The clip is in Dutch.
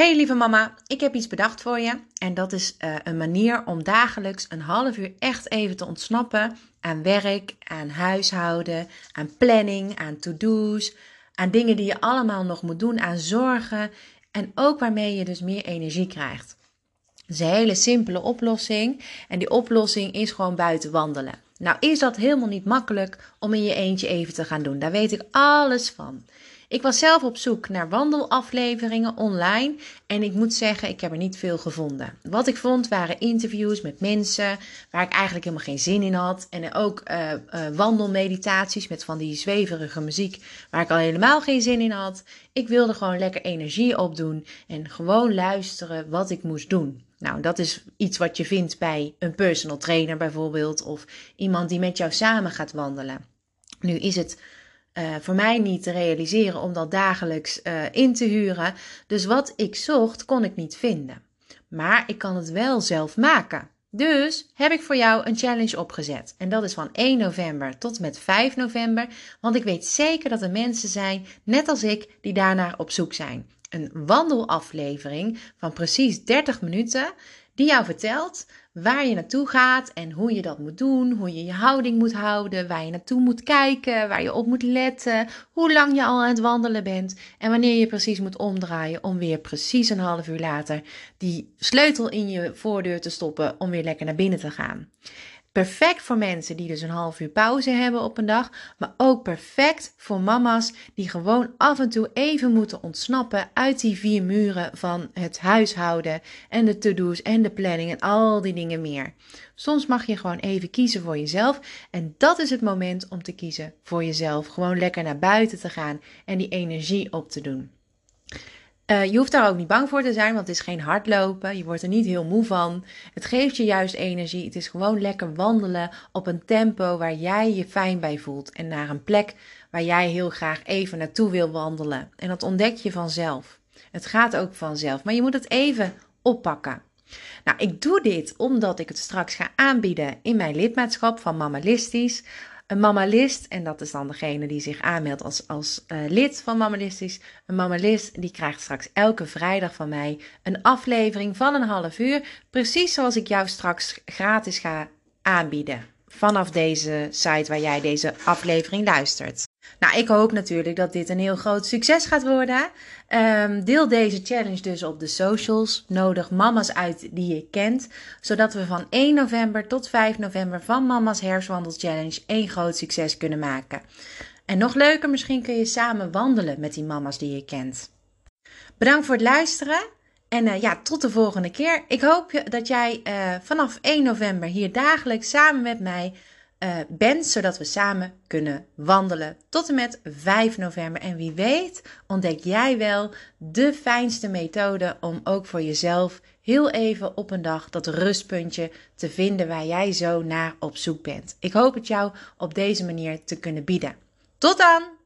Hey lieve mama, ik heb iets bedacht voor je. En dat is uh, een manier om dagelijks een half uur echt even te ontsnappen aan werk, aan huishouden, aan planning, aan to-do's, aan dingen die je allemaal nog moet doen, aan zorgen. En ook waarmee je dus meer energie krijgt. Het is een hele simpele oplossing. En die oplossing is gewoon buiten wandelen. Nou is dat helemaal niet makkelijk om in je eentje even te gaan doen. Daar weet ik alles van. Ik was zelf op zoek naar wandelafleveringen online en ik moet zeggen, ik heb er niet veel gevonden. Wat ik vond waren interviews met mensen waar ik eigenlijk helemaal geen zin in had. En ook uh, uh, wandelmeditaties met van die zweverige muziek waar ik al helemaal geen zin in had. Ik wilde gewoon lekker energie opdoen en gewoon luisteren wat ik moest doen. Nou, dat is iets wat je vindt bij een personal trainer bijvoorbeeld of iemand die met jou samen gaat wandelen. Nu is het uh, voor mij niet te realiseren om dat dagelijks uh, in te huren. Dus wat ik zocht, kon ik niet vinden. Maar ik kan het wel zelf maken. Dus heb ik voor jou een challenge opgezet. En dat is van 1 november tot met 5 november. Want ik weet zeker dat er mensen zijn, net als ik, die daarnaar op zoek zijn. Een wandelaflevering van precies 30 minuten die jou vertelt waar je naartoe gaat en hoe je dat moet doen, hoe je je houding moet houden, waar je naartoe moet kijken, waar je op moet letten, hoe lang je al aan het wandelen bent en wanneer je precies moet omdraaien om weer precies een half uur later die sleutel in je voordeur te stoppen om weer lekker naar binnen te gaan. Perfect voor mensen die dus een half uur pauze hebben op een dag, maar ook perfect voor mama's die gewoon af en toe even moeten ontsnappen uit die vier muren van het huishouden en de to-do's en de planning en al die dingen meer. Soms mag je gewoon even kiezen voor jezelf en dat is het moment om te kiezen voor jezelf. Gewoon lekker naar buiten te gaan en die energie op te doen. Uh, je hoeft daar ook niet bang voor te zijn, want het is geen hardlopen. Je wordt er niet heel moe van. Het geeft je juist energie. Het is gewoon lekker wandelen op een tempo waar jij je fijn bij voelt. En naar een plek waar jij heel graag even naartoe wil wandelen. En dat ontdek je vanzelf. Het gaat ook vanzelf, maar je moet het even oppakken. Nou, ik doe dit omdat ik het straks ga aanbieden in mijn lidmaatschap van Mammalistisch een mamalist, en dat is dan degene die zich aanmeldt als, als uh, lid van Mammalistisch. Een mamalist die krijgt straks elke vrijdag van mij een aflevering van een half uur. Precies zoals ik jou straks gratis ga aanbieden. Vanaf deze site waar jij deze aflevering luistert. Nou, ik hoop natuurlijk dat dit een heel groot succes gaat worden. Um, deel deze challenge dus op de socials. Nodig mama's uit die je kent. Zodat we van 1 november tot 5 november van Mama's Herfstwandel Challenge één groot succes kunnen maken. En nog leuker, misschien kun je samen wandelen met die mama's die je kent. Bedankt voor het luisteren. En uh, ja, tot de volgende keer. Ik hoop dat jij uh, vanaf 1 november hier dagelijks samen met mij uh, bent, zodat we samen kunnen wandelen tot en met 5 november. En wie weet, ontdek jij wel de fijnste methode om ook voor jezelf heel even op een dag dat rustpuntje te vinden waar jij zo naar op zoek bent. Ik hoop het jou op deze manier te kunnen bieden. Tot dan!